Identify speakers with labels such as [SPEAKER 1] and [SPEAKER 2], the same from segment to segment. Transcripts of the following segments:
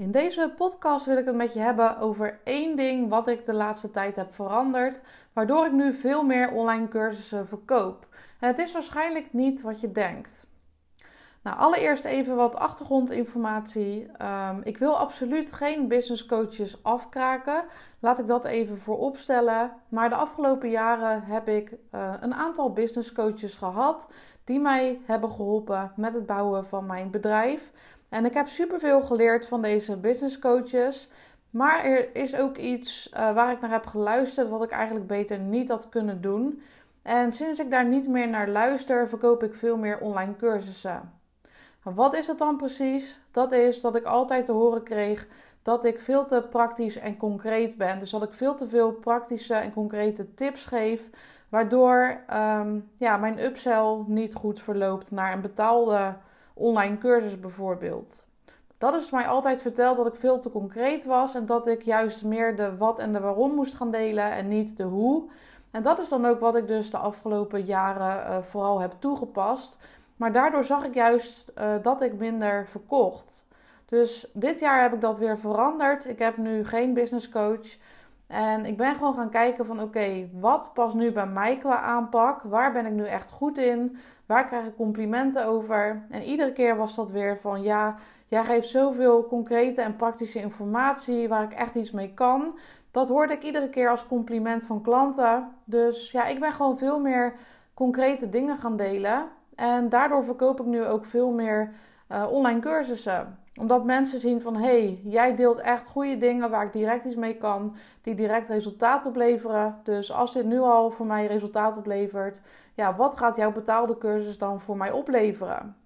[SPEAKER 1] In deze podcast wil ik het met je hebben over één ding wat ik de laatste tijd heb veranderd, waardoor ik nu veel meer online cursussen verkoop. En het is waarschijnlijk niet wat je denkt. Nou, allereerst even wat achtergrondinformatie. Um, ik wil absoluut geen business coaches afkraken. Laat ik dat even voorop stellen. Maar de afgelopen jaren heb ik uh, een aantal business coaches gehad die mij hebben geholpen met het bouwen van mijn bedrijf. En ik heb superveel geleerd van deze business coaches. Maar er is ook iets uh, waar ik naar heb geluisterd wat ik eigenlijk beter niet had kunnen doen. En sinds ik daar niet meer naar luister, verkoop ik veel meer online cursussen. Wat is het dan precies? Dat is dat ik altijd te horen kreeg dat ik veel te praktisch en concreet ben. Dus dat ik veel te veel praktische en concrete tips geef, waardoor um, ja, mijn upsell niet goed verloopt naar een betaalde online cursus bijvoorbeeld. Dat is mij altijd verteld dat ik veel te concreet was en dat ik juist meer de wat en de waarom moest gaan delen en niet de hoe. En dat is dan ook wat ik dus de afgelopen jaren uh, vooral heb toegepast. Maar daardoor zag ik juist uh, dat ik minder verkocht. Dus dit jaar heb ik dat weer veranderd. Ik heb nu geen business coach. En ik ben gewoon gaan kijken van oké, wat past nu bij mij qua aanpak? Waar ben ik nu echt goed in? Waar krijg ik complimenten over? En iedere keer was dat weer van ja, jij geeft zoveel concrete en praktische informatie waar ik echt iets mee kan. Dat hoorde ik iedere keer als compliment van klanten. Dus ja, ik ben gewoon veel meer concrete dingen gaan delen. En daardoor verkoop ik nu ook veel meer uh, online cursussen omdat mensen zien van hé, hey, jij deelt echt goede dingen waar ik direct iets mee kan, die direct resultaat opleveren. Dus als dit nu al voor mij resultaat oplevert, ja, wat gaat jouw betaalde cursus dan voor mij opleveren?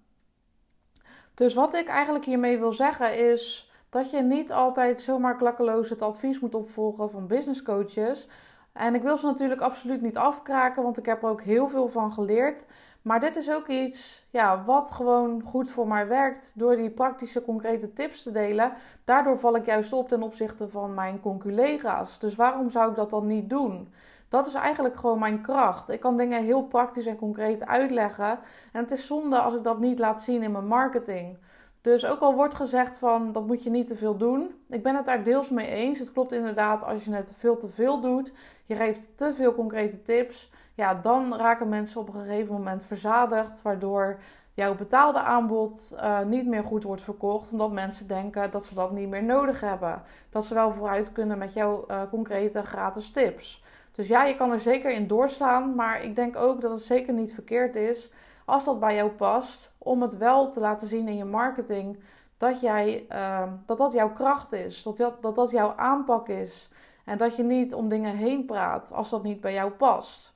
[SPEAKER 1] Dus wat ik eigenlijk hiermee wil zeggen is dat je niet altijd zomaar klakkeloos het advies moet opvolgen van business coaches. En ik wil ze natuurlijk absoluut niet afkraken, want ik heb er ook heel veel van geleerd. Maar dit is ook iets ja, wat gewoon goed voor mij werkt door die praktische, concrete tips te delen. Daardoor val ik juist op ten opzichte van mijn conculega's. Dus waarom zou ik dat dan niet doen? Dat is eigenlijk gewoon mijn kracht. Ik kan dingen heel praktisch en concreet uitleggen. En het is zonde als ik dat niet laat zien in mijn marketing. Dus ook al wordt gezegd van dat moet je niet te veel doen. Ik ben het daar deels mee eens. Het klopt inderdaad als je het veel te veel doet. Je geeft te veel concrete tips ja, dan raken mensen op een gegeven moment verzadigd, waardoor jouw betaalde aanbod uh, niet meer goed wordt verkocht, omdat mensen denken dat ze dat niet meer nodig hebben. Dat ze wel vooruit kunnen met jouw uh, concrete gratis tips. Dus ja, je kan er zeker in doorslaan, maar ik denk ook dat het zeker niet verkeerd is als dat bij jou past, om het wel te laten zien in je marketing dat, jij, uh, dat dat jouw kracht is, dat dat, dat jouw aanpak is. En dat je niet om dingen heen praat als dat niet bij jou past.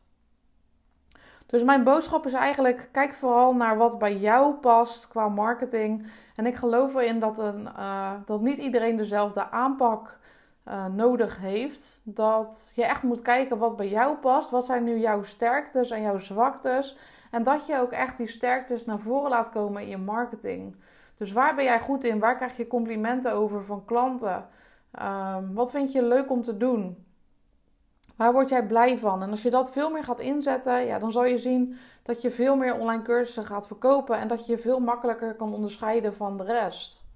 [SPEAKER 1] Dus mijn boodschap is eigenlijk: kijk vooral naar wat bij jou past qua marketing. En ik geloof erin dat, een, uh, dat niet iedereen dezelfde aanpak uh, nodig heeft. Dat je echt moet kijken wat bij jou past. Wat zijn nu jouw sterktes en jouw zwaktes? En dat je ook echt die sterktes naar voren laat komen in je marketing. Dus waar ben jij goed in? Waar krijg je complimenten over van klanten? Um, wat vind je leuk om te doen? Waar word jij blij van? En als je dat veel meer gaat inzetten, ja, dan zal je zien dat je veel meer online cursussen gaat verkopen en dat je je veel makkelijker kan onderscheiden van de rest.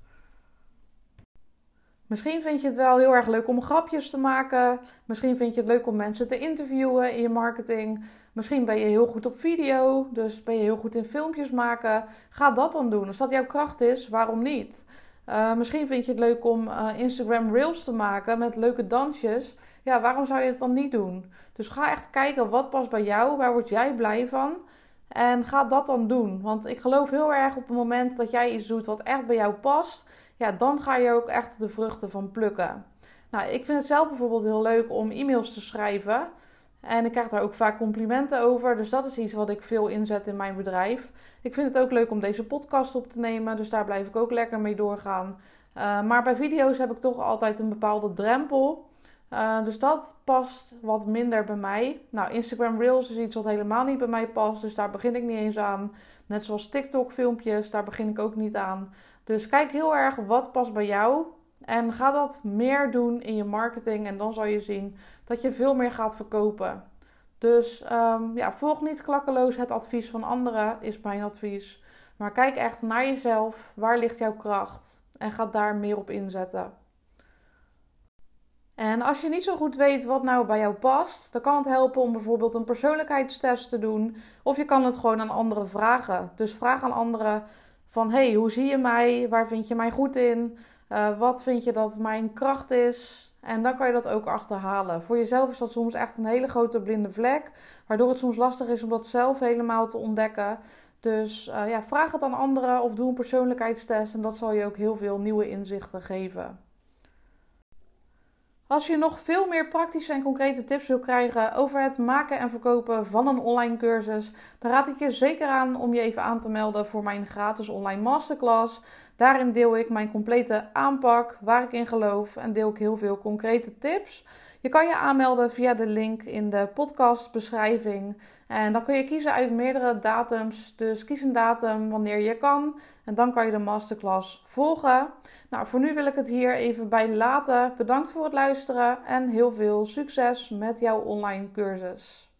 [SPEAKER 1] Misschien vind je het wel heel erg leuk om grapjes te maken. Misschien vind je het leuk om mensen te interviewen in je marketing. Misschien ben je heel goed op video, dus ben je heel goed in filmpjes maken. Ga dat dan doen. Als dat jouw kracht is, waarom niet? Uh, misschien vind je het leuk om uh, Instagram Reels te maken met leuke dansjes ja, waarom zou je het dan niet doen? Dus ga echt kijken wat past bij jou, waar word jij blij van? En ga dat dan doen. Want ik geloof heel erg op het moment dat jij iets doet wat echt bij jou past, dan ga je ook echt de vruchten van plukken. Nou, ik vind het zelf bijvoorbeeld heel leuk om e-mails te schrijven. En ik krijg daar ook vaak complimenten over. Dus dat is iets wat ik veel inzet in mijn bedrijf. Ik vind het ook leuk om deze podcast op te nemen. Dus daar blijf ik ook lekker mee doorgaan. Uh, maar bij video's heb ik toch altijd een bepaalde drempel. Uh, dus dat past wat minder bij mij. Nou, Instagram Reels is iets wat helemaal niet bij mij past. Dus daar begin ik niet eens aan. Net zoals TikTok filmpjes, daar begin ik ook niet aan. Dus kijk heel erg wat past bij jou. En ga dat meer doen in je marketing. En dan zal je zien dat je veel meer gaat verkopen. Dus um, ja, volg niet klakkeloos het advies van anderen, is mijn advies. Maar kijk echt naar jezelf. Waar ligt jouw kracht? en ga daar meer op inzetten. En als je niet zo goed weet wat nou bij jou past, dan kan het helpen om bijvoorbeeld een persoonlijkheidstest te doen. Of je kan het gewoon aan anderen vragen. Dus vraag aan anderen van hey, hoe zie je mij? Waar vind je mij goed in? Uh, wat vind je dat mijn kracht is? En dan kan je dat ook achterhalen. Voor jezelf is dat soms echt een hele grote blinde vlek, waardoor het soms lastig is om dat zelf helemaal te ontdekken. Dus uh, ja, vraag het aan anderen of doe een persoonlijkheidstest en dat zal je ook heel veel nieuwe inzichten geven. Als je nog veel meer praktische en concrete tips wil krijgen over het maken en verkopen van een online cursus, dan raad ik je zeker aan om je even aan te melden voor mijn gratis online masterclass. Daarin deel ik mijn complete aanpak, waar ik in geloof en deel ik heel veel concrete tips. Je kan je aanmelden via de link in de podcastbeschrijving. En dan kun je kiezen uit meerdere datums. Dus kies een datum wanneer je kan. En dan kan je de masterclass volgen. Nou, voor nu wil ik het hier even bij laten. Bedankt voor het luisteren en heel veel succes met jouw online cursus.